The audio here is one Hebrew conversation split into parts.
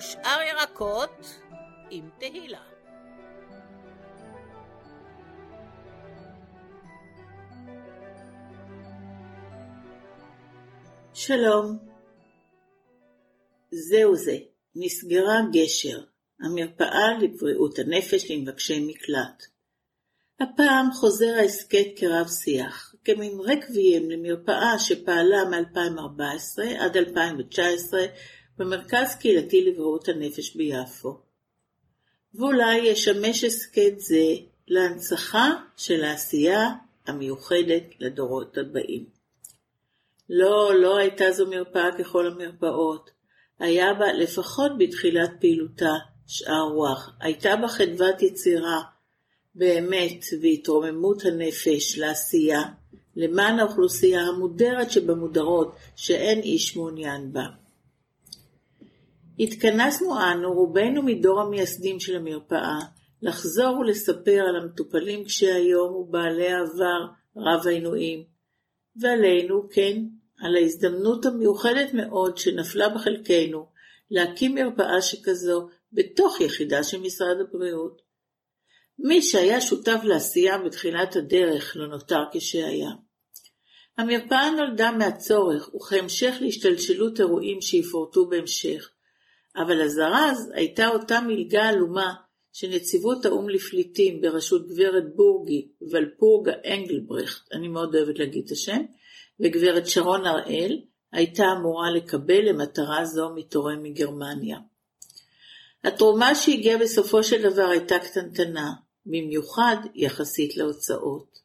ושאר ירקות עם תהילה. שלום. זהו זה, נסגרה גשר, המרפאה לבריאות הנפש למבקשי מקלט. הפעם חוזר ההסכת כרב שיח, כמין רקביים למרפאה שפעלה מ-2014 עד 2019 במרכז קהילתי לבריאות הנפש ביפו. ואולי ישמש הסכת זה להנצחה של העשייה המיוחדת לדורות הבאים. לא, לא הייתה זו מרפאה ככל המרפאות. היה בה, לפחות בתחילת פעילותה, שאר רוח. הייתה בה חדוות יצירה, באמת, והתרוממות הנפש לעשייה, למען האוכלוסייה המודרת שבמודרות, שאין איש מעוניין בה. התכנסנו אנו, רובנו מדור המייסדים של המרפאה, לחזור ולספר על המטופלים קשי היום ובעלי העבר רב העינויים, ועלינו, כן, על ההזדמנות המיוחדת מאוד שנפלה בחלקנו להקים מרפאה שכזו בתוך יחידה של משרד הבריאות. מי שהיה שותף לעשייה בתחילת הדרך לא נותר כשהיה. המרפאה נולדה מהצורך וכהמשך להשתלשלות אירועים שיפורטו בהמשך, אבל הזרז הייתה אותה מלגה עלומה שנציבות האו"ם לפליטים בראשות גברת בורגי ולפורגה אנגלברכט, אני מאוד אוהבת להגיד את השם, וגברת שרון הראל, הייתה אמורה לקבל למטרה זו מתורם מגרמניה. התרומה שהגיעה בסופו של דבר הייתה קטנטנה, במיוחד יחסית להוצאות.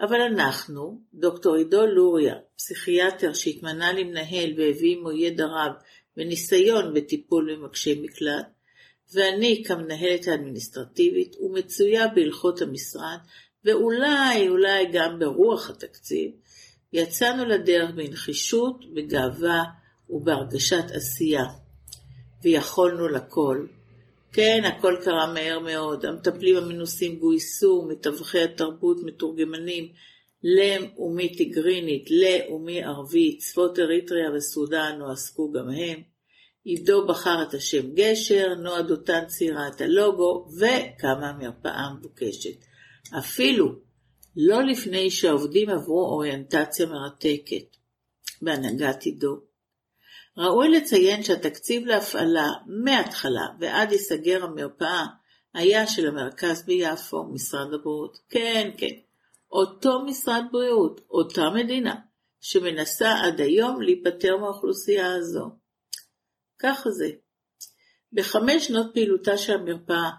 אבל אנחנו, דוקטור עידו לוריה, פסיכיאטר שהתמנה למנהל והביא עמו ידע רב וניסיון בטיפול במקשי מקלט, ואני כמנהלת האדמיניסטרטיבית ומצויה בהלכות המשרד, ואולי אולי גם ברוח התקציב, יצאנו לדרך בנחישות, בגאווה ובהרגשת עשייה. ויכולנו לכל. כן, הכל קרה מהר מאוד. המטפלים המנוסים גויסו, מתווכי התרבות, מתורגמנים, לם ומי טיגרינית, ל ומי ערבית, צפות אריתריאה וסודאן הועסקו גם הם. עידו בחר את השם גשר, נועה דותן ציירה את הלוגו, וקמה המרפאה המבוקשת. אפילו לא לפני שהעובדים עברו אוריינטציה מרתקת בהנהגת עידו. ראוי לציין שהתקציב להפעלה מההתחלה ועד ייסגר המרפאה היה של המרכז ביפו, משרד הבריאות. כן, כן, אותו משרד בריאות, אותה מדינה, שמנסה עד היום להיפטר מהאוכלוסייה הזו. ככה זה. בחמש שנות פעילותה של המרפאה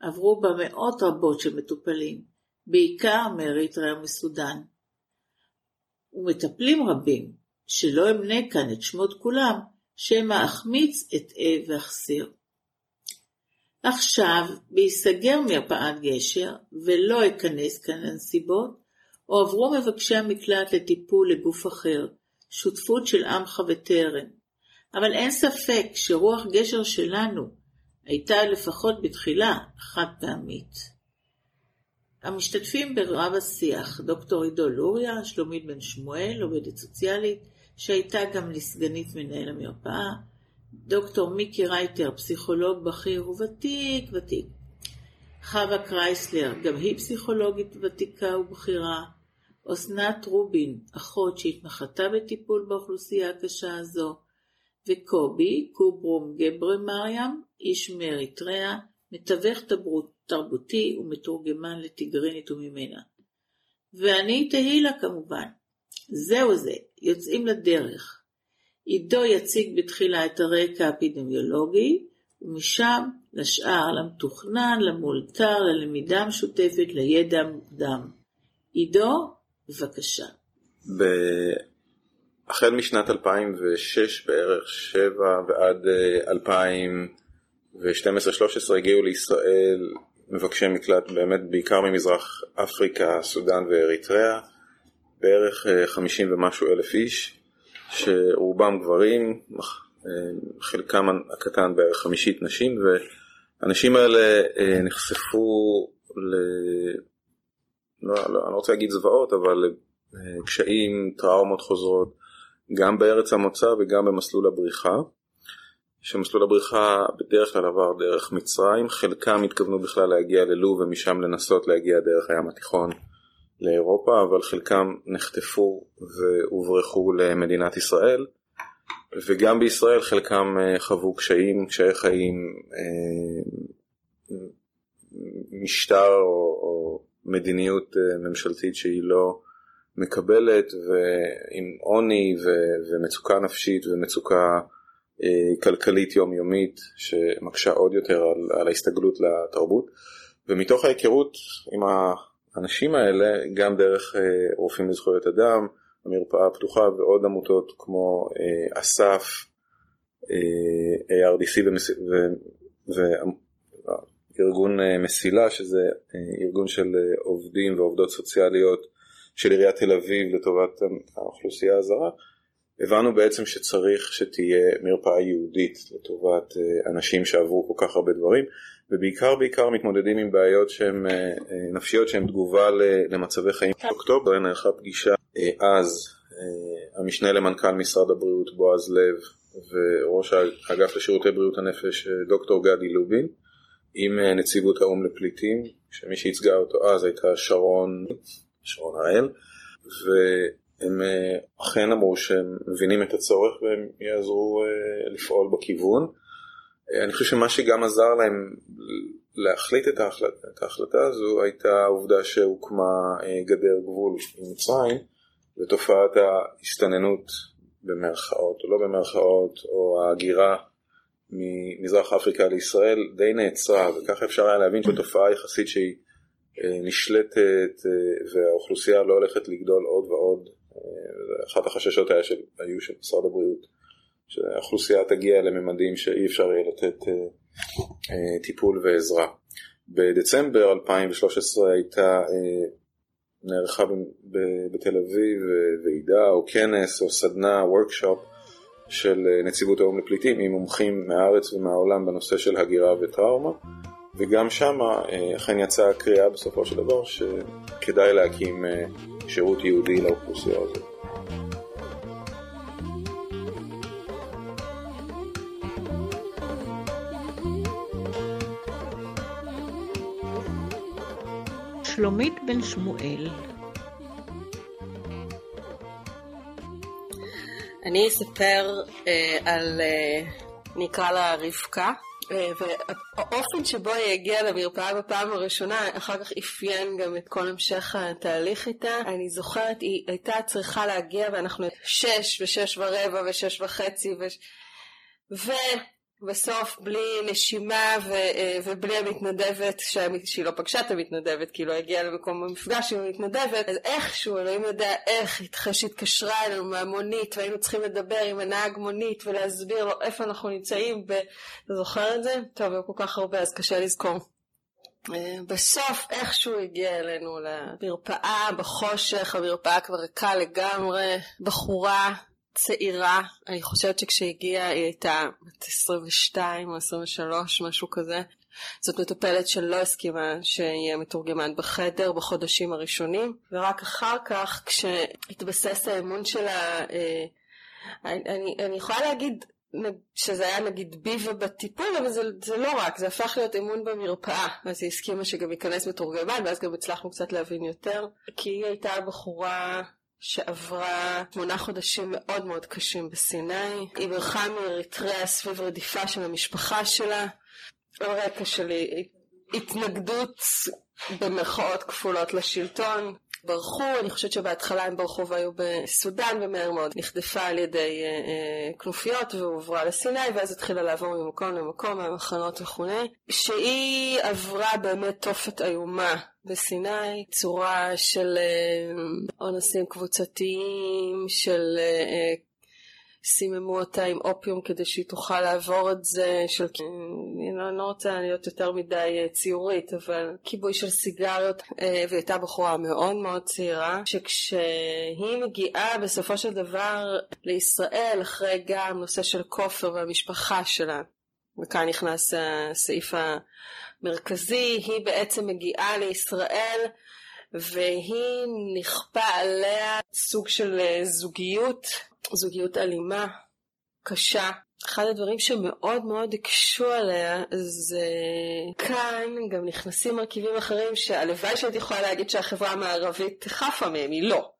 עברו בה מאות רבות של מטופלים, בעיקר מאריתריאה ומסודאן. ומטפלים רבים, שלא אמנה כאן את שמות כולם, שמא אחמיץ, אטעה ואחסיר. עכשיו, בהיסגר מרפאת גשר, ולא אכנס כאן לנסיבות, הועברו מבקשי המקלט לטיפול לגוף אחר, שותפות של עמך וטרם. אבל אין ספק שרוח גשר שלנו הייתה לפחות בתחילה חד פעמית. המשתתפים ברב השיח, דוקטור עידו לוריה, שלומית בן שמואל, עובדת סוציאלית, שהייתה גם לסגנית מנהל המרפאה, דוקטור מיקי רייטר, פסיכולוג בכיר וותיק ותיק, חווה קרייסלר, גם היא פסיכולוגית ותיקה ובכירה, אסנת רובין, אחות שהתמחתה בטיפול באוכלוסייה הקשה הזו, וקובי קוברום גברה מרים, איש מאריתריאה, מתווך תרבותי ומתורגמן לטיגרינית וממנה. ואני תהילה כמובן. זהו זה, יוצאים לדרך. עידו יציג בתחילה את הרקע האפידמיולוגי, ומשם לשאר, למתוכנן, למאולתר, ללמידה המשותפת, לידע המוקדם. עידו, בבקשה. ב... החל משנת 2006 בערך, 7 ועד 2012-2013 אה, הגיעו לישראל מבקשי מקלט באמת בעיקר ממזרח אפריקה, סודאן ואריתריאה, בערך 50 אה, ומשהו אלף איש, שרובם גברים, אה, חלקם הקטן בערך חמישית נשים, והאנשים האלה נחשפו ל... לא, לא, אני לא רוצה להגיד זוועות, אבל קשיים, טראומות חוזרות, גם בארץ המוצא וגם במסלול הבריחה. שמסלול הבריחה בדרך כלל עבר דרך מצרים, חלקם התכוונו בכלל להגיע ללוב ומשם לנסות להגיע דרך הים התיכון לאירופה, אבל חלקם נחטפו והוברחו למדינת ישראל, וגם בישראל חלקם אה, חוו קשיים, קשיי חיים, אה, משטר או, או מדיניות אה, ממשלתית שהיא לא מקבלת, ועם עוני ומצוקה נפשית ומצוקה כלכלית יומיומית שמקשה עוד יותר על, על ההסתגלות לתרבות. ומתוך ההיכרות עם האנשים האלה, גם דרך אה, רופאים לזכויות אדם, המרפאה הפתוחה ועוד עמותות כמו אה, אסף, אה, ARDC וארגון מסילה, שזה ארגון של עובדים ועובדות סוציאליות של עיריית תל אביב לטובת האוכלוסייה הזרה, הבנו בעצם שצריך שתהיה מרפאה יהודית לטובת אנשים שעברו כל כך הרבה דברים ובעיקר בעיקר מתמודדים עם בעיות שהן אה, אה, נפשיות שהן תגובה למצבי חיים. באוקטובר נערכה פגישה אה, אז המשנה למנכ"ל משרד הבריאות בועז לב וראש האגף לשירותי בריאות הנפש דוקטור גדי לובין עם נציבות האו"ם לפליטים שמי שייצגה אותו אז הייתה שרון, שרון האל והם אכן אמרו שהם מבינים את הצורך והם יעזרו לפעול בכיוון. אני חושב שמה שגם עזר להם להחליט את ההחלטה, את ההחלטה הזו הייתה העובדה שהוקמה אה, גדר גבול עם מצרים ותופעת ההסתננות במרכאות או לא במרכאות או ההגירה ממזרח אפריקה לישראל די נעצרה וככה אפשר היה להבין שתופעה יחסית שהיא אה, נשלטת אה, והאוכלוסייה לא הולכת לגדול עוד ועוד אחת החששות היה של, היו של משרד הבריאות שהאוכלוסייה תגיע לממדים שאי אפשר יהיה לתת אה, אה, טיפול ועזרה. בדצמבר 2013 הייתה אה, נערכה בתל אביב ועידה או כנס או סדנה, וורקשופ של נציבות האו"ם לפליטים עם מומחים מהארץ ומהעולם בנושא של הגירה וטראומה וגם שם אכן יצאה קריאה בסופו של דבר שכדאי להקים שירות ייעודי לאוכלוסייה הזאת. שלומית בן שמואל אני אספר אה, על, אה, נקרא לה רבקה, אה, והאופן שבו היא הגיעה למרפאה בפעם הראשונה, אחר כך אפיין גם את כל המשך התהליך איתה. אני זוכרת, היא הייתה צריכה להגיע ואנחנו שש ושש ורבע ושש וחצי וש... ו... בסוף בלי נשימה ו, אה, ובלי המתנדבת שהיא לא פגשה את המתנדבת כי היא לא הגיעה למקום המפגש עם המתנדבת אז איכשהו אלוהים יודע איך אחרי שהתקשרה אלינו מהמונית והיינו צריכים לדבר עם הנהג מונית ולהסביר לו איפה אנחנו נמצאים אתה זוכר את זה? טוב, היו כל כך הרבה אז קשה לזכור. אה, בסוף איכשהו הגיע אלינו למרפאה בחושך, המרפאה כבר ריקה לגמרי, בחורה צעירה, אני חושבת שכשהגיעה היא הייתה בת 22 או 23, משהו כזה. זאת מטופלת שלא הסכימה שיהיה מתורגמן בחדר בחודשים הראשונים, ורק אחר כך כשהתבסס האמון שלה, אה, אני, אני יכולה להגיד שזה היה נגיד בי ובטיפול, אבל זה, זה לא רק, זה הפך להיות אמון במרפאה. אז היא הסכימה שגם ייכנס מתורגמן, ואז גם הצלחנו קצת להבין יותר. כי היא הייתה בחורה שעברה שמונה חודשים מאוד מאוד קשים בסיני. היא ברחה מאריתריאה סביב רדיפה של המשפחה שלה, על רקע של התנגדות במרכאות כפולות לשלטון. ברחו, אני חושבת שבהתחלה הם ברחו והיו בסודאן ומהר מאוד. נחטפה על ידי אה, אה, כנופיות והועברה לסיני ואז התחילה לעבור ממקום למקום, מהמחנות וכולי, שהיא עברה באמת תופת איומה בסיני, צורה של אה, אונסים קבוצתיים, של אה, סיממו אותה עם אופיום כדי שהיא תוכל לעבור את זה, של, אני לא, לא רוצה להיות יותר מדי אה, ציורית, אבל כיבוי של סיגריות, והיא הייתה בחורה מאוד מאוד צעירה, שכשהיא מגיעה בסופו של דבר לישראל, אחרי גם נושא של כופר והמשפחה שלה, וכאן נכנס הסעיף המרכזי, היא בעצם מגיעה לישראל והיא נכפה עליה סוג של אה, זוגיות, זוגיות אלימה, קשה, אחד הדברים שמאוד מאוד הקשו עליה זה כאן גם נכנסים מרכיבים אחרים שהלוואי שהייתי יכולה להגיד שהחברה המערבית חפה מהם, היא לא.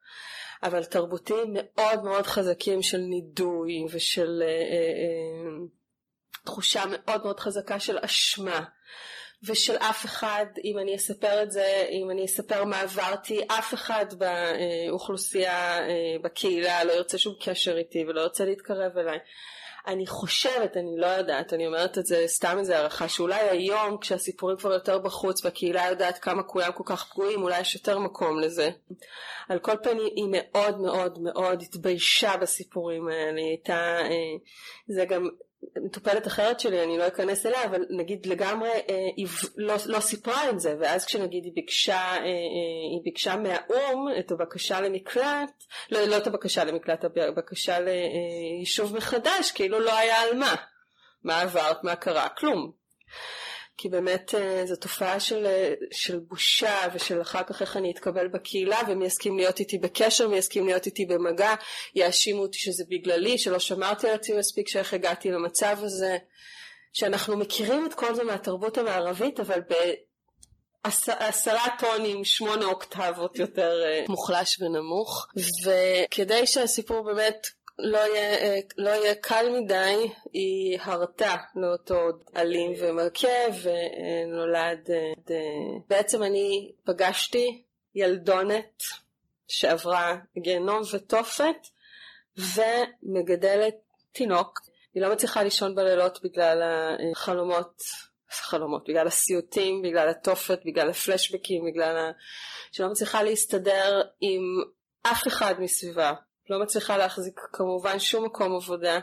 אבל תרבותיים מאוד מאוד חזקים של נידוי ושל אה, אה, אה, תחושה מאוד מאוד חזקה של אשמה. ושל אף אחד, אם אני אספר את זה, אם אני אספר מה עברתי, אף אחד באוכלוסייה, אה, בקהילה לא ירצה שום קשר איתי ולא ירצה להתקרב אליי. אני חושבת, אני לא יודעת, אני אומרת את זה סתם איזה הערכה, שאולי היום כשהסיפורים כבר יותר בחוץ והקהילה יודעת כמה כולם כל כך פגועים, אולי יש יותר מקום לזה. על כל פנים היא מאוד מאוד מאוד התביישה בסיפורים האלה, היא הייתה, אה, זה גם מטופלת אחרת שלי, אני לא אכנס אליה, אבל נגיד לגמרי אה, היא לא, לא סיפרה את זה, ואז כשנגיד היא ביקשה, אה, אה, היא ביקשה מהאו"ם את הבקשה למקלט, לא, לא את הבקשה למקלט, הבקשה ליישוב מחדש, כאילו לא היה על מה. מה עברת, מה קרה, כלום. כי באמת אה, זו תופעה של, אה, של בושה ושל אחר כך איך אני אתקבל בקהילה ומי יסכים להיות איתי בקשר, מי יסכים להיות איתי במגע, יאשימו אותי שזה בגללי, שלא שמרתי על עצמי מספיק, שאיך הגעתי למצב הזה, שאנחנו מכירים את כל זה מהתרבות המערבית, אבל בעשרה טונים, שמונה אוקטבות יותר אה, מוחלש ונמוך, וכדי שהסיפור באמת לא יהיה, אה, לא יהיה קל מדי, היא הרתה לאותו אלים ומכה ונולד, אה, בעצם אני פגשתי ילדונת שעברה גיהנום ותופת ומגדלת תינוק. היא לא מצליחה לישון בלילות בגלל החלומות, חלומות, בגלל הסיוטים, בגלל התופת, בגלל הפלשבקים, בגלל ה... שלא מצליחה להסתדר עם אף אחד מסביבה. לא מצליחה להחזיק כמובן שום מקום עבודה,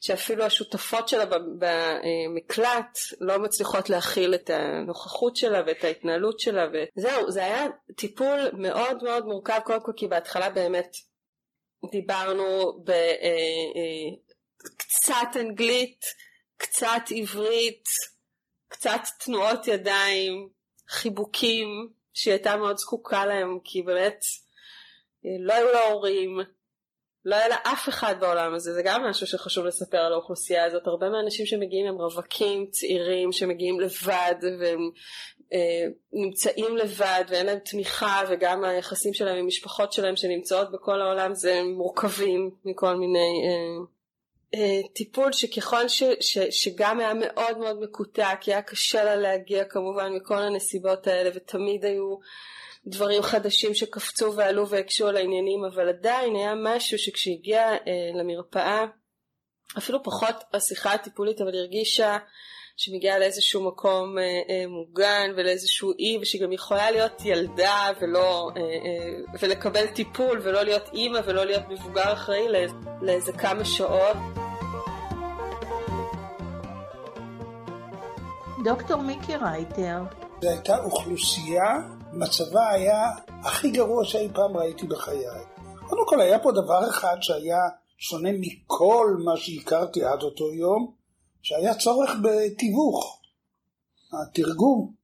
שאפילו השותפות שלה במקלט לא מצליחות להכיל את הנוכחות שלה ואת ההתנהלות שלה וזהו, זה היה טיפול מאוד מאוד מורכב. קודם כל כי בהתחלה באמת דיברנו בקצת אה, אה, אנגלית, קצת עברית, קצת תנועות ידיים, חיבוקים שהיא הייתה מאוד זקוקה להם כי באמת אה, לא היו לה הורים, לא היה לה אף אחד בעולם הזה, זה גם משהו שחשוב לספר על האוכלוסייה הזאת. הרבה מהאנשים שמגיעים הם רווקים צעירים שמגיעים לבד והם אה, נמצאים לבד ואין להם תמיכה וגם היחסים שלהם עם משפחות שלהם שנמצאות בכל העולם זה מורכבים מכל מיני אה, אה, טיפול שככל ש, ש, שגם היה מאוד מאוד מקוטע כי היה קשה לה להגיע כמובן מכל הנסיבות האלה ותמיד היו דברים חדשים שקפצו ועלו והקשו על העניינים, אבל עדיין היה משהו שכשהגיע אה, למרפאה, אפילו פחות השיחה הטיפולית, אבל הרגישה שמגיעה לאיזשהו מקום אה, אה, מוגן ולאיזשהו אי, ושהיא גם יכולה להיות ילדה ולא, אה, אה, ולקבל טיפול ולא להיות אימא ולא להיות מבוגר אחראי לאיזה, לאיזה כמה שעות. דוקטור מיקי רייטר. זו הייתה אוכלוסייה מצבה היה הכי גרוע שאי פעם ראיתי בחיי. קודם כל היה פה דבר אחד שהיה שונה מכל מה שהכרתי עד אותו יום, שהיה צורך בתיווך, התרגום.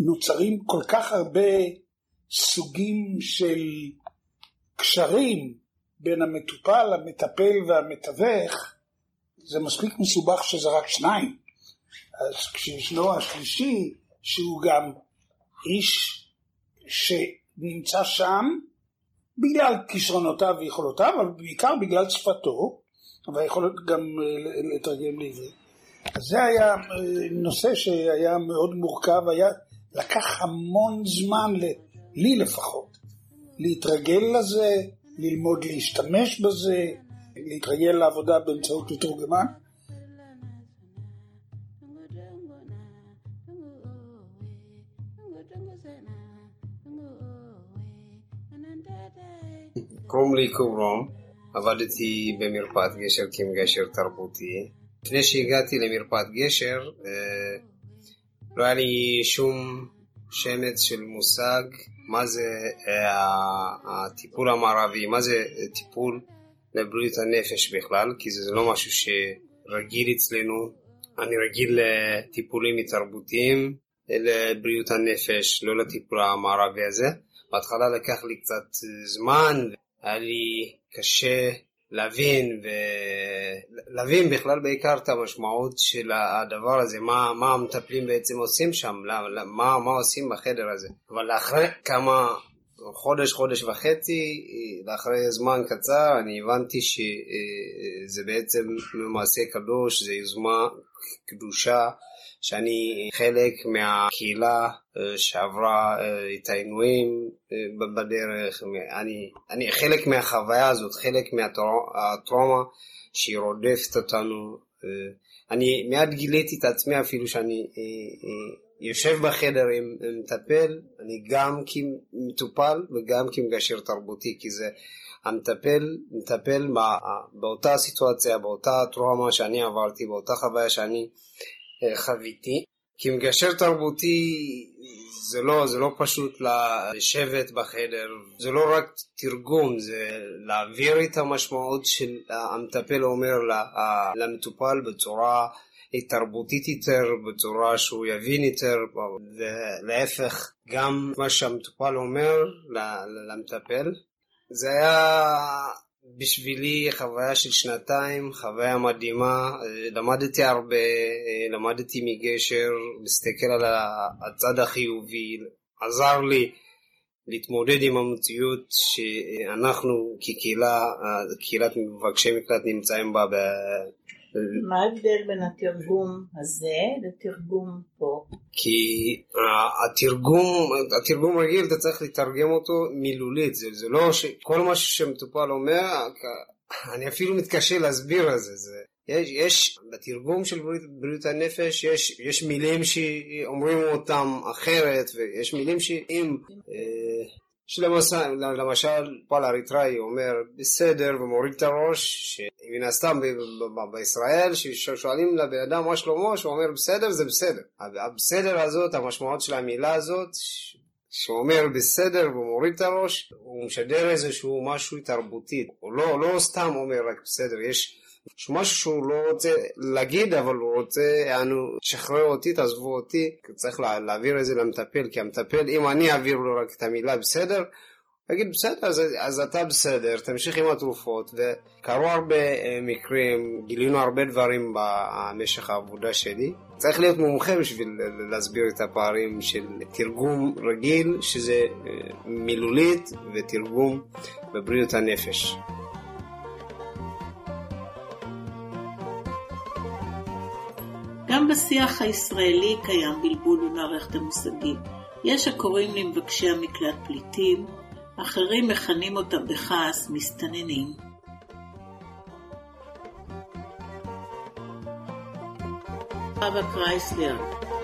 ונוצרים כל כך הרבה סוגים של קשרים בין המטופל, המטפל והמתווך, זה מספיק מסובך שזה רק שניים. אז כשישנו השלישי, שהוא גם איש שנמצא שם בגלל כישרונותיו ויכולותיו, אבל בעיקר בגלל שפתו, והיכולת גם אה, לתרגם לעברית. אז זה היה אה, נושא שהיה מאוד מורכב, היה, לקח המון זמן, לי לפחות, להתרגל לזה, ללמוד להשתמש בזה, להתרגל לעבודה באמצעות מתורגמן. קוראים לי קורום, עבדתי במרפאת גשר כמגשר תרבותי. לפני שהגעתי למרפאת גשר, אה, לא היה לי שום שמץ של מושג מה זה אה, הטיפול המערבי, מה זה טיפול לבריאות הנפש בכלל, כי זה לא משהו שרגיל אצלנו. אני רגיל לטיפולים תרבותיים לבריאות הנפש, לא לטיפול המערבי הזה. בהתחלה לקח לי קצת זמן, היה לי קשה להבין ולהבין בכלל בעיקר את המשמעות של הדבר הזה, מה, מה המטפלים בעצם עושים שם, מה, מה עושים בחדר הזה. אבל אחרי כמה חודש, חודש וחצי, לאחרי זמן קצר, אני הבנתי שזה בעצם מעשה קדוש, זה יוזמה קדושה, שאני חלק מהקהילה אה, שעברה אה, את העינויים אה, בדרך, אני, אני חלק מהחוויה הזאת, חלק מהטראומה שהיא רודפת אותנו. אני מיד גיליתי את עצמי אפילו שאני יושב בחדר עם מטפל, אני גם כמטופל וגם כמגשר תרבותי, כי זה המטפל מטפל באותה סיטואציה, באותה טראומה שאני עברתי, באותה חוויה שאני אה, חוויתי. כמגשר תרבותי זה לא, זה לא פשוט לשבת בחדר, זה לא רק תרגום, זה להעביר את המשמעות של המטפל אומר למטופל בצורה תרבותית יותר, בצורה שהוא יבין יותר, ולהפך, גם מה שהמטופל אומר למטפל. זה היה בשבילי חוויה של שנתיים, חוויה מדהימה, למדתי הרבה, למדתי מגשר, להסתכל על הצד החיובי, עזר לי להתמודד עם המציאות שאנחנו כקהילה, קהילת מבקשי מקלט נמצאים בה מה ההבדל בין התרגום הזה לתרגום פה? כי התרגום, התרגום רגיל אתה צריך לתרגם אותו מילולית, זה, זה לא שכל מה שמטופל אומר, אני אפילו מתקשה להסביר על זה, זה יש, יש בתרגום של בריאות, בריאות הנפש יש, יש מילים שאומרים אותם אחרת ויש מילים שאם אה, שלמשל, למשל פועל אריתראי אומר בסדר ומוריד את הראש, שמן הסתם בישראל ששואלים לבן אדם מה שלמה, שהוא אומר בסדר זה בסדר. הבסדר הזאת, המשמעות של המילה הזאת, שהוא אומר בסדר ומוריד את הראש, הוא משדר איזשהו משהו תרבותי, הוא לא, לא סתם אומר רק בסדר, יש משהו שהוא לא רוצה להגיד, אבל הוא רוצה, יענו, תשחרר אותי, תעזבו אותי, צריך לה, להעביר את זה למטפל, כי המטפל, אם אני אעביר לו רק את המילה בסדר, יגיד בסדר, אז, אז אתה בסדר, תמשיך עם התרופות, וקרו הרבה אה, מקרים, גילינו הרבה דברים במשך העבודה שלי. צריך להיות מומחה בשביל להסביר את הפערים של תרגום רגיל, שזה אה, מילולית, ותרגום בבריאות הנפש. גם בשיח הישראלי קיים בלבול במערכת המושגים. יש הקוראים למבקשי המקלט פליטים, אחרים מכנים אותם בכעס מסתננים. חווה קרייסלר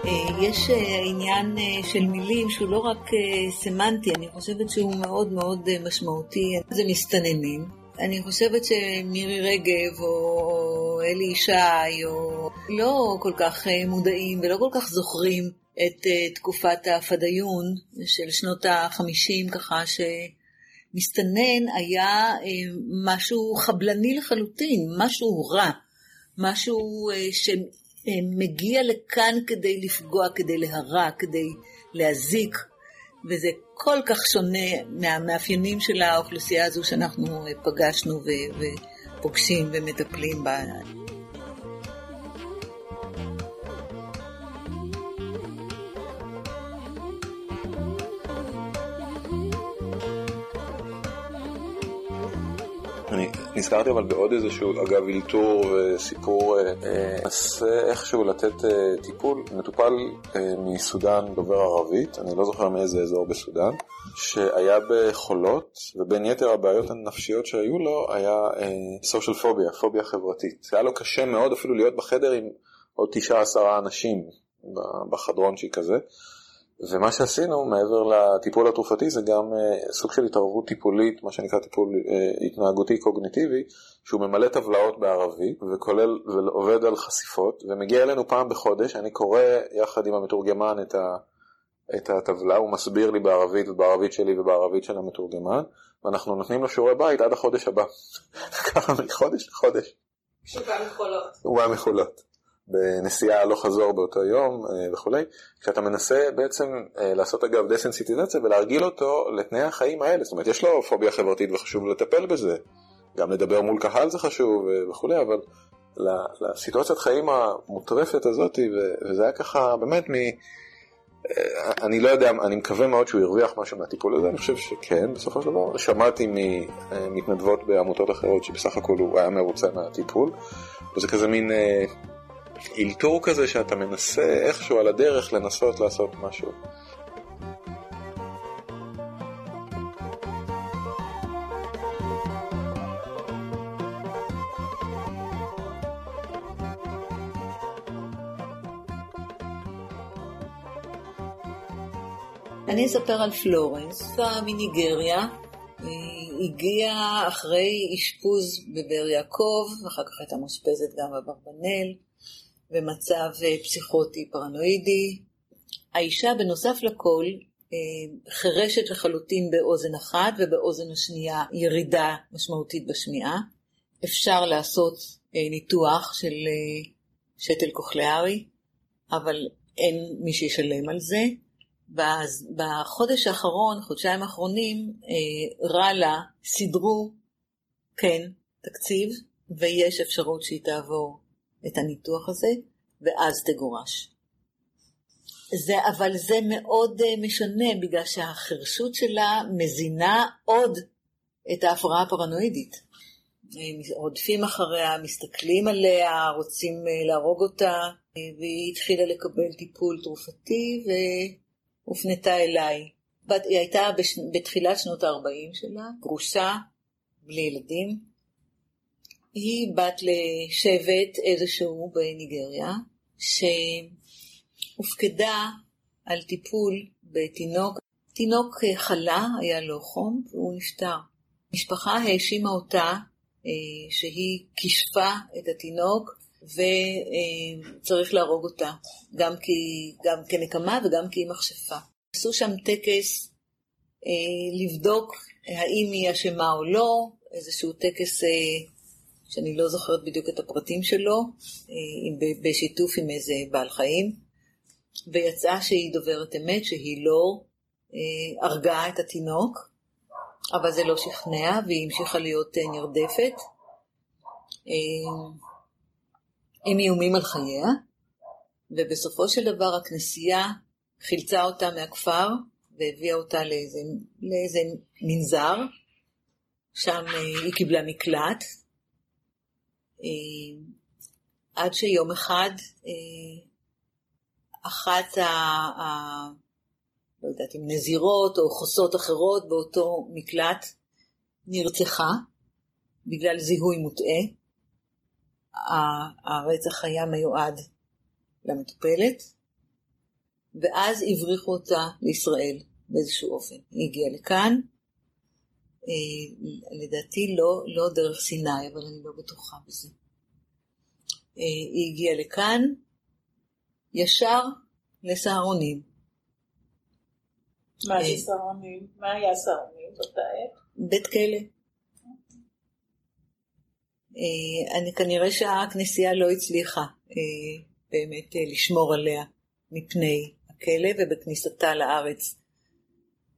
אה, יש אה, עניין אה, של מילים שהוא לא רק סמנטי, אני חושבת שהוא מאוד מאוד משמעותי. זה מסתננים, אני חושבת שמירי רגב או אלי ישי או לא כל כך אה, מודעים ולא כל כך זוכרים את אה, תקופת הפדאיון של שנות החמישים, ככה שמסתנן היה אה, משהו חבלני לחלוטין, משהו רע, משהו שמגיע לכאן כדי לפגוע, כדי להרע, כדי להזיק. וזה כל כך שונה מהמאפיינים של האוכלוסייה הזו שאנחנו פגשנו ופוגשים ומטפלים בה. אני נזכרתי אבל בעוד איזשהו, אגב, אלתור וסיפור, מנסה אה, איכשהו לתת אה, טיפול, מטופל אה, מסודאן דובר ערבית, אני לא זוכר מאיזה אזור בסודאן, שהיה בחולות, ובין יתר הבעיות הנפשיות שהיו לו היה סושיאל פוביה, פוביה חברתית. היה לו קשה מאוד אפילו להיות בחדר עם עוד תשעה עשרה אנשים בחדרון שהיא כזה. ומה שעשינו מעבר לטיפול התרופתי זה גם uh, סוג של התערבות טיפולית, מה שנקרא טיפול uh, התנהגותי קוגניטיבי, שהוא ממלא טבלאות בערבית וכולל ועובד על חשיפות ומגיע אלינו פעם בחודש, אני קורא יחד עם המתורגמן את, ה, את הטבלה, הוא מסביר לי בערבית ובערבית שלי ובערבית של המתורגמן ואנחנו נותנים לו שיעורי בית עד החודש הבא, ככה מחודש לחודש. שהוא בא מחולות. הוא בא מחולות. בנסיעה הלוך חזור באותו יום אה, וכולי, כשאתה מנסה בעצם אה, לעשות אגב דסנסיטיזציה ולהרגיל אותו לתנאי החיים האלה, זאת אומרת יש לו פוביה חברתית וחשוב לטפל בזה, גם לדבר מול קהל זה חשוב וכולי, אבל לסיטואציית חיים המוטרפת הזאת, וזה היה ככה באמת מ... אני לא יודע, אני מקווה מאוד שהוא הרוויח משהו מהטיפול הזה, אני חושב שכן, בסופו של דבר. שמעתי ממתנדבות בעמותות אחרות שבסך הכל הוא היה מרוצה מהטיפול, וזה כזה מין אה, אלתור כזה שאתה מנסה איכשהו על הדרך לנסות לעשות משהו. אני אספר על פלורנס, מניגריה. היא הגיעה אחרי אשפוז בבאר יעקב, ואחר כך הייתה מאושפזת גם בברבנל, במצב אה, פסיכוטי פרנואידי. האישה, בנוסף לכל, אה, חירשת לחלוטין באוזן אחת, ובאוזן השנייה ירידה משמעותית בשמיעה. אפשר לעשות אה, ניתוח של שתל קוכליארי, אבל אין מי שישלם על זה. בחודש האחרון, חודשיים האחרונים, אה, רלה סידרו, כן, תקציב, ויש אפשרות שהיא תעבור את הניתוח הזה, ואז תגורש. זה, אבל זה מאוד אה, משנה, בגלל שהחירשות שלה מזינה עוד את ההפרעה הפרנואידית. רודפים אחריה, מסתכלים עליה, רוצים אה, להרוג אותה, והיא התחילה לקבל טיפול תרופתי, ו... הופנתה אליי. בת, היא הייתה בש, בתחילת שנות ה-40 שלה, גרושה, בלי ילדים. היא בת לשבט איזשהו בניגריה, שהופקדה על טיפול בתינוק. תינוק חלה, היה לו חום, והוא נפטר. המשפחה האשימה אותה אה, שהיא כישפה את התינוק וצריך להרוג אותה, גם, כי, גם כנקמה וגם כי היא מכשפה. עשו שם טקס אה, לבדוק האם היא אשמה או לא, איזשהו טקס אה, שאני לא זוכרת בדיוק את הפרטים שלו, אה, בשיתוף עם איזה בעל חיים, ויצאה שהיא דוברת אמת, שהיא לא הרגה את התינוק, אבל זה לא שכנע, והיא המשיכה להיות נרדפת. עם איומים על חייה, ובסופו של דבר הכנסייה חילצה אותה מהכפר והביאה אותה לאיזה, לאיזה מנזר, שם אה, היא קיבלה מקלט, אה, עד שיום אחד אה, אחת ה... ה לא יודעת אם נזירות או חוסות אחרות באותו מקלט נרצחה בגלל זיהוי מוטעה. הרצח היה מיועד למטופלת, ואז הבריחו אותה לישראל באיזשהו אופן. היא הגיעה לכאן, אה, לדעתי לא, לא דרך סיני, אבל אני לא בטוחה בזה. אה, היא הגיעה לכאן ישר לסהרונים. מה זה אה, סהרונים? מה היה סהרונים באותה עת? בית כלא. אה, אני כנראה שהכנסייה לא הצליחה אה, באמת אה, לשמור עליה מפני הכלא, ובכניסתה לארץ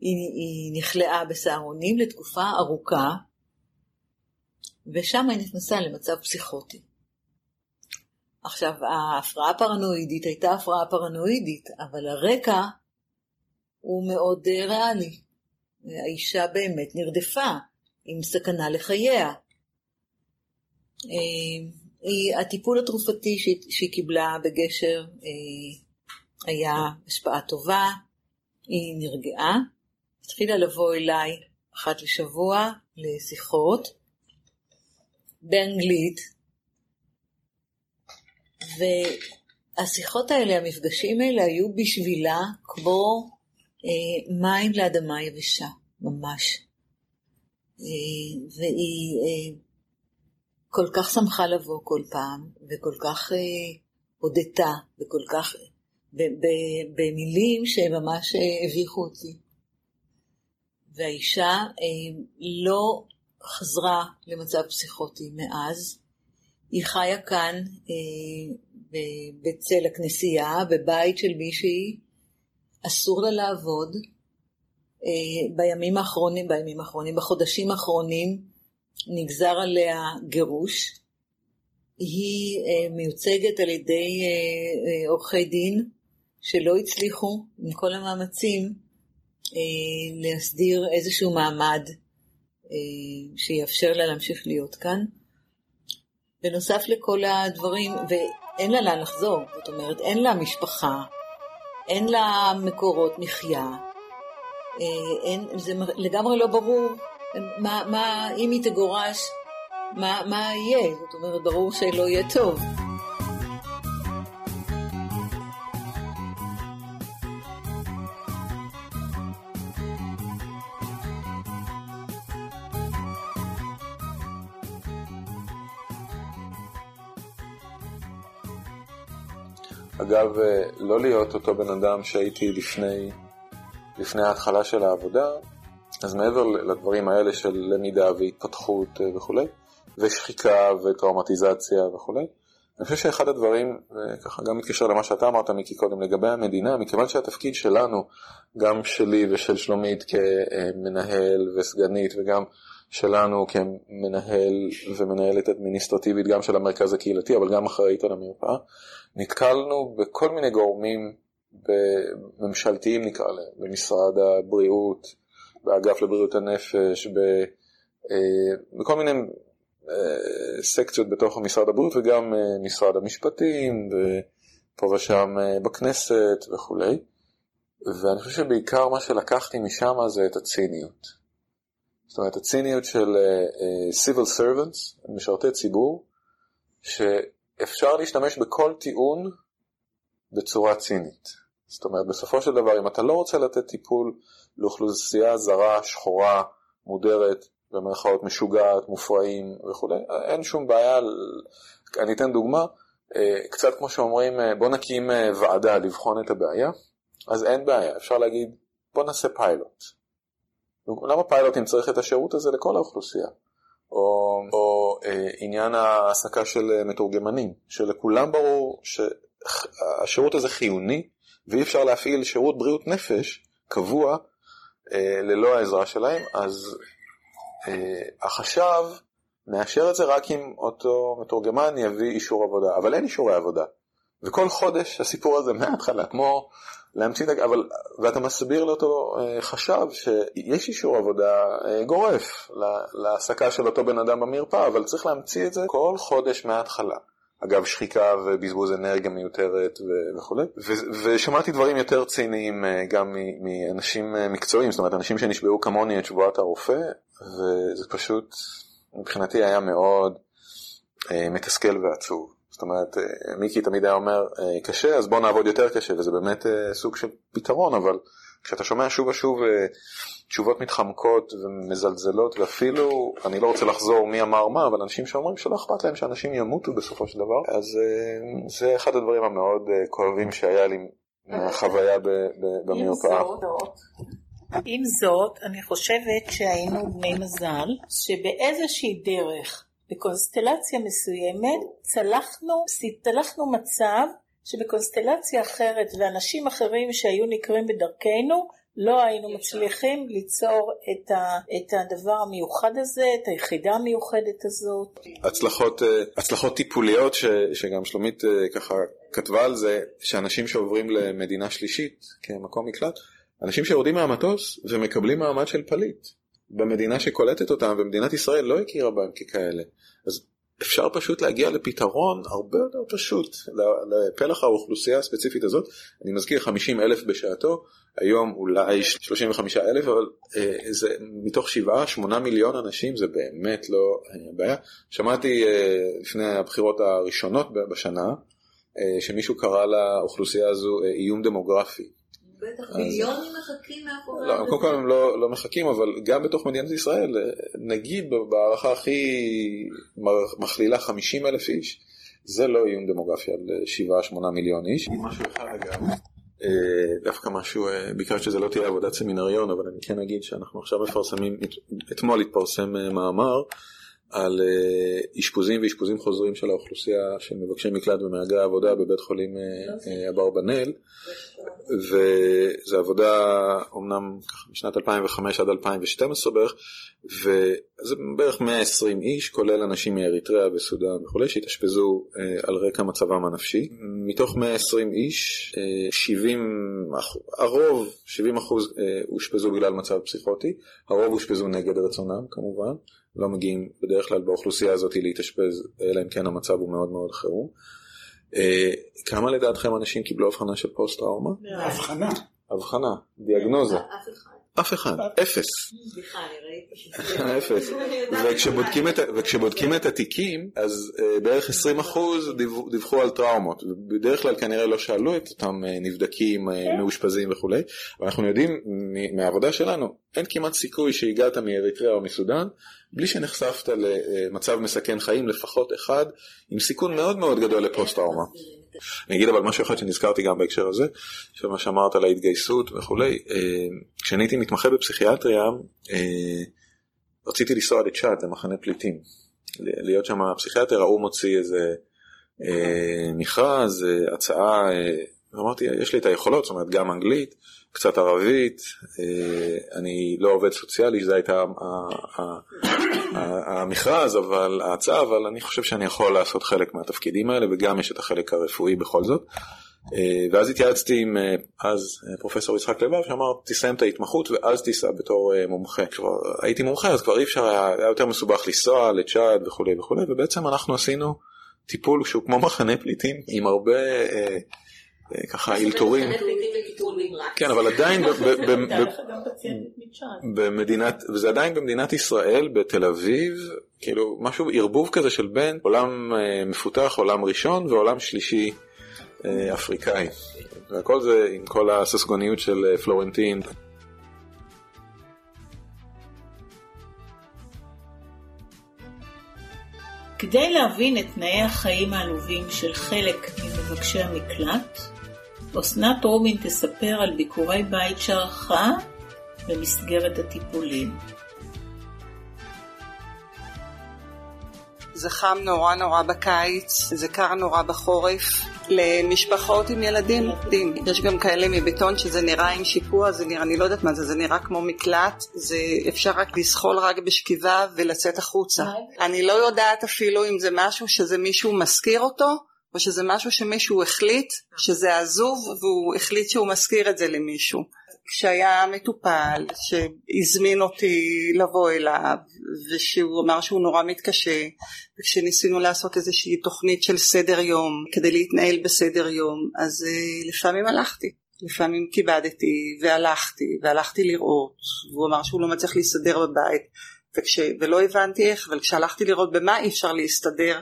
היא, היא נכלאה בסהרונים לתקופה ארוכה, ושם היא נכנסה למצב פסיכוטי. עכשיו, ההפרעה הפרנואידית הייתה הפרעה פרנואידית, אבל הרקע הוא מאוד ריאלי. האישה באמת נרדפה עם סכנה לחייה. אה, הטיפול התרופתי שהיא קיבלה בגשר אה, היה השפעה טובה, היא נרגעה, התחילה לבוא אליי אחת לשבוע לשיחות באנגלית, והשיחות האלה, המפגשים האלה היו בשבילה כמו אה, מים לאדמה יבשה, ממש. והיא כל כך שמחה לבוא כל פעם, וכל כך אה, הודתה, וכל כך, במילים שממש אה, הביכו אותי. והאישה אה, לא חזרה למצב פסיכוטי מאז, היא חיה כאן אה, בצל הכנסייה, בבית של מישהי, אסור לה לעבוד. אה, בימים האחרונים, בימים האחרונים, בחודשים האחרונים, נגזר עליה גירוש. היא אה, מיוצגת על ידי אה, עורכי דין שלא הצליחו עם כל המאמצים להסדיר איזשהו מעמד שיאפשר לה להמשיך להיות כאן. בנוסף לכל הדברים, ואין לה לאן לחזור, זאת אומרת, אין לה משפחה, אין לה מקורות מחיה, אין, זה לגמרי לא ברור מה, מה אם היא תגורש, מה, מה יהיה? זאת אומרת, ברור שלא יהיה טוב. אגב, לא להיות אותו בן אדם שהייתי לפני, לפני ההתחלה של העבודה, אז מעבר לדברים האלה של למידה והתפתחות אה, וכולי, ושחיקה וטראומטיזציה וכולי, אני חושב שאחד הדברים, וככה גם מתקשר למה שאתה אמרת מיקי קודם לגבי המדינה, מכיוון שהתפקיד שלנו, גם שלי ושל שלומית כמנהל וסגנית וגם שלנו כמנהל ומנהלת אדמיניסטרטיבית גם של המרכז הקהילתי אבל גם אחראית על המרפאה, נתקלנו בכל מיני גורמים ממשלתיים נקרא להם, במשרד הבריאות, באגף לבריאות הנפש, ב, אה, בכל מיני אה, סקציות בתוך משרד הבריאות וגם אה, משרד המשפטים ופה ושם בכנסת וכולי. ואני חושב שבעיקר מה שלקחתי משם זה את הציניות. זאת אומרת, הציניות של civil servants, משרתי ציבור, שאפשר להשתמש בכל טיעון בצורה צינית. זאת אומרת, בסופו של דבר, אם אתה לא רוצה לתת טיפול לאוכלוסייה זרה, שחורה, מודרת, במרכאות משוגעת, מופרעים וכולי, אין שום בעיה, אני אתן דוגמה, אה, קצת כמו שאומרים, אה, בוא נקים אה, ועדה לבחון את הבעיה, אז אין בעיה, אפשר להגיד, בוא נעשה פיילוט. למה פיילוט אם צריך את השירות הזה לכל האוכלוסייה? או, או אה, עניין ההעסקה של מתורגמנים, שלכולם ברור שהשירות הזה חיוני ואי אפשר להפעיל שירות בריאות נפש קבוע אה, ללא העזרה שלהם, אז אה, החשב מאשר את זה רק אם אותו מתורגמן יביא אישור עבודה, אבל אין אישורי עבודה. וכל חודש הסיפור הזה מההתחלה, כמו להמציא, אבל, ואתה מסביר לאותו אה, חשב שיש אישור עבודה אה, גורף להעסקה של אותו בן אדם במרפאה, אבל צריך להמציא את זה כל חודש מההתחלה. אגב שחיקה ובזבוז אנרגיה מיותרת וכולי, ושמעתי דברים יותר ציניים אה, גם מאנשים אה, מקצועיים, זאת אומרת אנשים שנשבעו כמוני את שבועת הרופא, וזה פשוט מבחינתי היה מאוד אה, מתסכל ועצוב. זאת אומרת, מיקי תמיד היה אומר, קשה, אז בוא נעבוד יותר קשה, וזה באמת סוג של פתרון, אבל כשאתה שומע שוב ושוב תשובות מתחמקות ומזלזלות, ואפילו, אני לא רוצה לחזור מי אמר מה, אבל אנשים שאומרים שלא אכפת להם שאנשים ימותו בסופו של דבר, אז uh, זה אחד הדברים המאוד uh, כואבים שהיה לי מהחוויה במרפאה. עם זאת, אני חושבת שהיינו בני מזל, שבאיזושהי דרך, בקונסטלציה מסוימת, צלחנו, צלחנו מצב שבקונסטלציה אחרת ואנשים אחרים שהיו נקראים בדרכנו, לא היינו מצליחים ליצור את, ה, את הדבר המיוחד הזה, את היחידה המיוחדת הזאת. הצלחות, אה, הצלחות טיפוליות ש, שגם שלומית אה, ככה כתבה על זה, שאנשים שעוברים למדינה שלישית כמקום מקלט, אנשים שיורדים מהמטוס ומקבלים מעמד של פליט. במדינה שקולטת אותם ומדינת ישראל לא הכירה בהם ככאלה. אז אפשר פשוט להגיע לפתרון הרבה יותר פשוט לפלח האוכלוסייה הספציפית הזאת. אני מזכיר 50 אלף בשעתו, היום אולי 35 אלף, אבל אה, זה מתוך 7-8 מיליון אנשים זה באמת לא אה, בעיה. שמעתי אה, לפני הבחירות הראשונות בשנה, אה, שמישהו קרא לאוכלוסייה הזו אה, איום דמוגרפי. בטח, מיליונים מחכים מאחורי לא, קודם כל הם לא, לא מחכים, אבל גם בתוך מדינת ישראל, נגיד בהערכה הכי מכלילה 50 אלף איש, זה לא איום דמוגרפי על 7-8 מיליון איש. משהו אחד אגב, אה, דווקא משהו, אה, ביקשת שזה לא תהיה עבודת סמינריון, אבל אני כן אגיד שאנחנו עכשיו מפרסמים, אתמול התפרסם אה, מאמר על אה, אשפוזים ואשפוזים חוזרים של האוכלוסייה של מבקשי מקלט ומהגרי העבודה בבית חולים אה, אברבנאל וזו עבודה אומנם משנת 2005 עד 2012 בערך וזה בערך 120 איש כולל אנשים מאריתריאה וסודאן וכולי שהתאשפזו על רקע מצבם הנפשי. מתוך 120 איש 70 הרוב 70 אחוז אושפזו בגלל מצב פסיכוטי. הרוב אושפזו נגד רצונם כמובן לא מגיעים בדרך כלל באוכלוסייה הזאת להתאשפז, אלא אם כן המצב הוא מאוד מאוד חירום. אה, כמה לדעתכם אנשים קיבלו הבחנה של פוסט טראומה? הבחנה. הבחנה, דיאגנוזה. אף אחד. אף אחד, אפס. אפס. וכשבודקים את, וכשבודקים את התיקים, אז uh, בערך 20% דיווח, דיווחו על טראומות. בדרך כלל כנראה לא שאלו את אותם uh, נבדקים, uh, מאושפזים וכולי. ואנחנו יודעים מהעבודה שלנו, אין כמעט סיכוי שהגעת מאריתריאה או מסודאן, בלי שנחשפת למצב מסכן חיים, לפחות אחד, עם סיכון מאוד מאוד גדול לפוסט טראומה. אני אגיד אבל משהו אחד שנזכרתי גם בהקשר הזה, של מה שאמרת על ההתגייסות וכולי. כשאני הייתי מתמחה בפסיכיאטריה, רציתי לנסוע לצ'אד, זה מחנה פליטים. להיות שם פסיכיאטר, ההוא מוציא איזה מכרז, הצעה, ואמרתי, יש לי את היכולות, זאת אומרת גם אנגלית, קצת ערבית, אני לא עובד סוציאלי, זו הייתה המכרז, אבל ההצעה, אבל אני חושב שאני יכול לעשות חלק מהתפקידים האלה, וגם יש את החלק הרפואי בכל זאת. ואז התייעצתי עם אז פרופסור יצחק לבב שאמר תסיים את ההתמחות ואז תיסע בתור מומחה. כבר הייתי מומחה אז כבר אי אפשר היה, היה יותר מסובך לנסוע לצ'אד וכולי וכולי ובעצם אנחנו עשינו טיפול שהוא כמו מחנה פליטים עם הרבה אה, אה, ככה אלתורים. כן אבל עדיין במדינת וזה עדיין במדינת ישראל בתל אביב כאילו משהו ערבוב כזה של בין עולם מפותח עולם ראשון ועולם שלישי אפריקאי. והכל זה עם כל הססגוניות של פלורנטין. כדי להבין את תנאי החיים העלובים של חלק ממבקשי המקלט, אסנת רובין תספר על ביקורי בית שערכה במסגרת הטיפולים. זה חם נורא נורא בקיץ, זה קר נורא בחורף. למשפחות עם ילדים, יש גם כאלה מבטון שזה נראה עם שיפוע, זה נראה, אני לא יודעת מה זה, זה נראה כמו מקלט, זה אפשר רק לזחול רק בשכיבה ולצאת החוצה. אני לא יודעת אפילו אם זה משהו שזה מישהו מזכיר אותו, או שזה משהו שמישהו החליט שזה עזוב והוא החליט שהוא מזכיר את זה למישהו. כשהיה מטופל שהזמין אותי לבוא אליו ושהוא אמר שהוא נורא מתקשה וכשניסינו לעשות איזושהי תוכנית של סדר יום כדי להתנהל בסדר יום אז uh, לפעמים הלכתי לפעמים כיבדתי והלכתי והלכתי לראות והוא אמר שהוא לא מצליח להסתדר בבית וכש, ולא הבנתי איך אבל כשהלכתי לראות במה אי אפשר להסתדר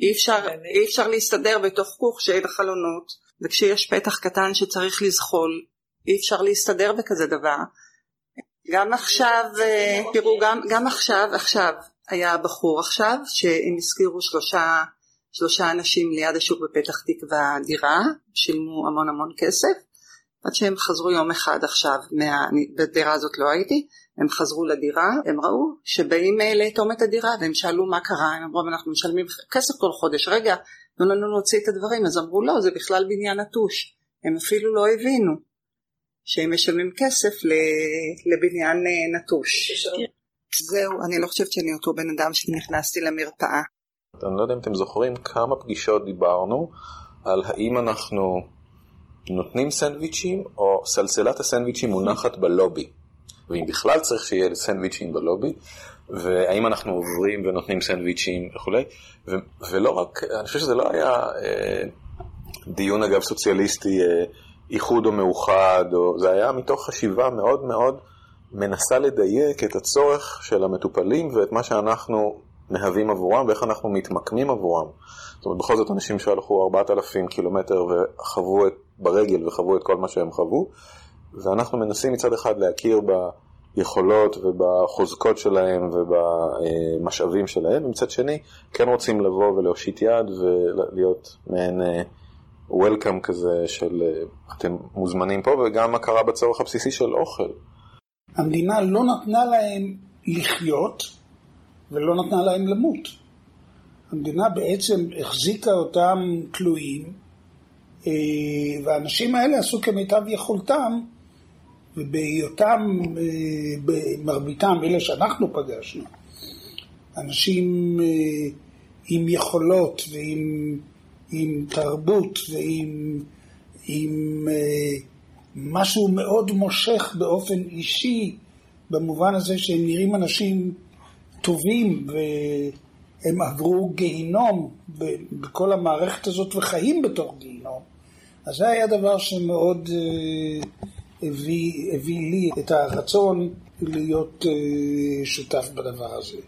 אי אפשר, אי אפשר להסתדר בתוך כוך שאין חלונות וכשיש פתח קטן שצריך לזחול אי אפשר להסתדר בכזה דבר. גם עכשיו, תראו, גם, גם עכשיו, עכשיו, היה בחור עכשיו, שהם הזכירו שלושה, שלושה אנשים ליד השוק בפתח תקווה דירה, שילמו המון המון כסף, עד שהם חזרו יום אחד עכשיו, מה, בדירה הזאת לא הייתי, הם חזרו לדירה, הם ראו שבאים לאטום את הדירה, והם שאלו מה קרה, הם אמרו אנחנו משלמים כסף כל חודש, רגע, תנו לנו להוציא את הדברים, אז אמרו לא, זה בכלל בניין נטוש, הם אפילו לא הבינו. שהם משלמים כסף לבניין אה, נטוש. זהו, אני לא חושבת שאני אותו בן אדם שנכנסתי למרפאה. אני לא יודע אם אתם זוכרים כמה פגישות דיברנו על האם אנחנו נותנים סנדוויצ'ים או סלסלת הסנדוויצ'ים מונחת בלובי. ואם בכלל צריך שיהיה סנדוויצ'ים בלובי, והאם אנחנו עוברים ונותנים סנדוויצ'ים וכולי, ו- ולא רק, אני חושב שזה לא היה אה, דיון אגב סוציאליסטי אה, איחוד או מאוחד, או... זה היה מתוך חשיבה מאוד מאוד מנסה לדייק את הצורך של המטופלים ואת מה שאנחנו מהווים עבורם ואיך אנחנו מתמקמים עבורם. זאת אומרת, בכל זאת אנשים שהלכו 4,000 קילומטר וחוו את, ברגל וחוו את כל מה שהם חוו, ואנחנו מנסים מצד אחד להכיר ביכולות ובחוזקות שלהם ובמשאבים שלהם, ומצד שני כן רוצים לבוא ולהושיט יד ולהיות מעין... וולקאם כזה של אתם מוזמנים פה וגם הכרה בצורך הבסיסי של אוכל. המדינה לא נתנה להם לחיות ולא נתנה להם למות. המדינה בעצם החזיקה אותם תלויים, אה, והאנשים האלה עשו כמיטב יכולתם, ובהיותם, אה, במרביתם, אלה שאנחנו פגשנו, אנשים אה, עם יכולות ועם עם תרבות ועם עם, משהו מאוד מושך באופן אישי, במובן הזה שהם נראים אנשים טובים והם עברו גיהינום בכל המערכת הזאת וחיים בתוך גיהינום. אז זה היה דבר שמאוד uh, הביא, הביא לי את הרצון להיות uh, שותף בדבר הזה.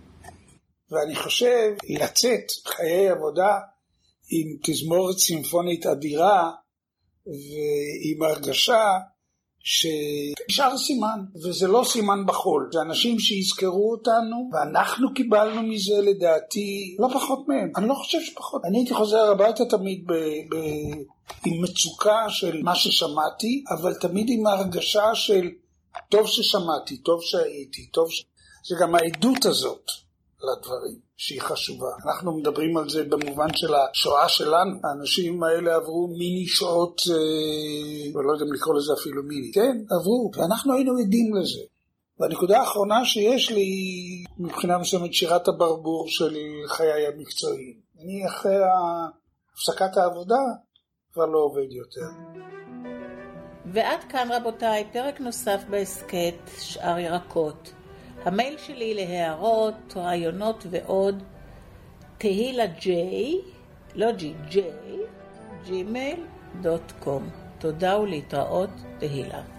ואני חושב לצאת חיי עבודה עם תזמורת סימפונית אדירה ועם הרגשה שנשאר סימן, וזה לא סימן בחול, זה אנשים שיזכרו אותנו, ואנחנו קיבלנו מזה לדעתי לא פחות מהם, אני לא חושב שפחות. אני הייתי חוזר הביתה תמיד ב, ב, עם מצוקה של מה ששמעתי, אבל תמיד עם ההרגשה של טוב ששמעתי, טוב שהייתי, טוב ש... זה גם העדות הזאת לדברים. שהיא חשובה. אנחנו מדברים על זה במובן של השואה שלנו. האנשים האלה עברו מיני שואות, אה, ולא יודע אם לקרוא לזה אפילו מיני. כן, עברו, ואנחנו היינו עדים לזה. והנקודה האחרונה שיש לי, מבחינה מסוימת, שירת הברבור של חיי המקצועיים. אני אחרי הפסקת העבודה כבר לא עובד יותר. ועד כאן רבותיי, פרק נוסף בהסכת שאר ירקות. המייל שלי להערות, רעיונות ועוד, תהילה ג'יי, לא ג'י, ג'יי, ג'ימייל דוט קום. תודה ולהתראות, תהילה.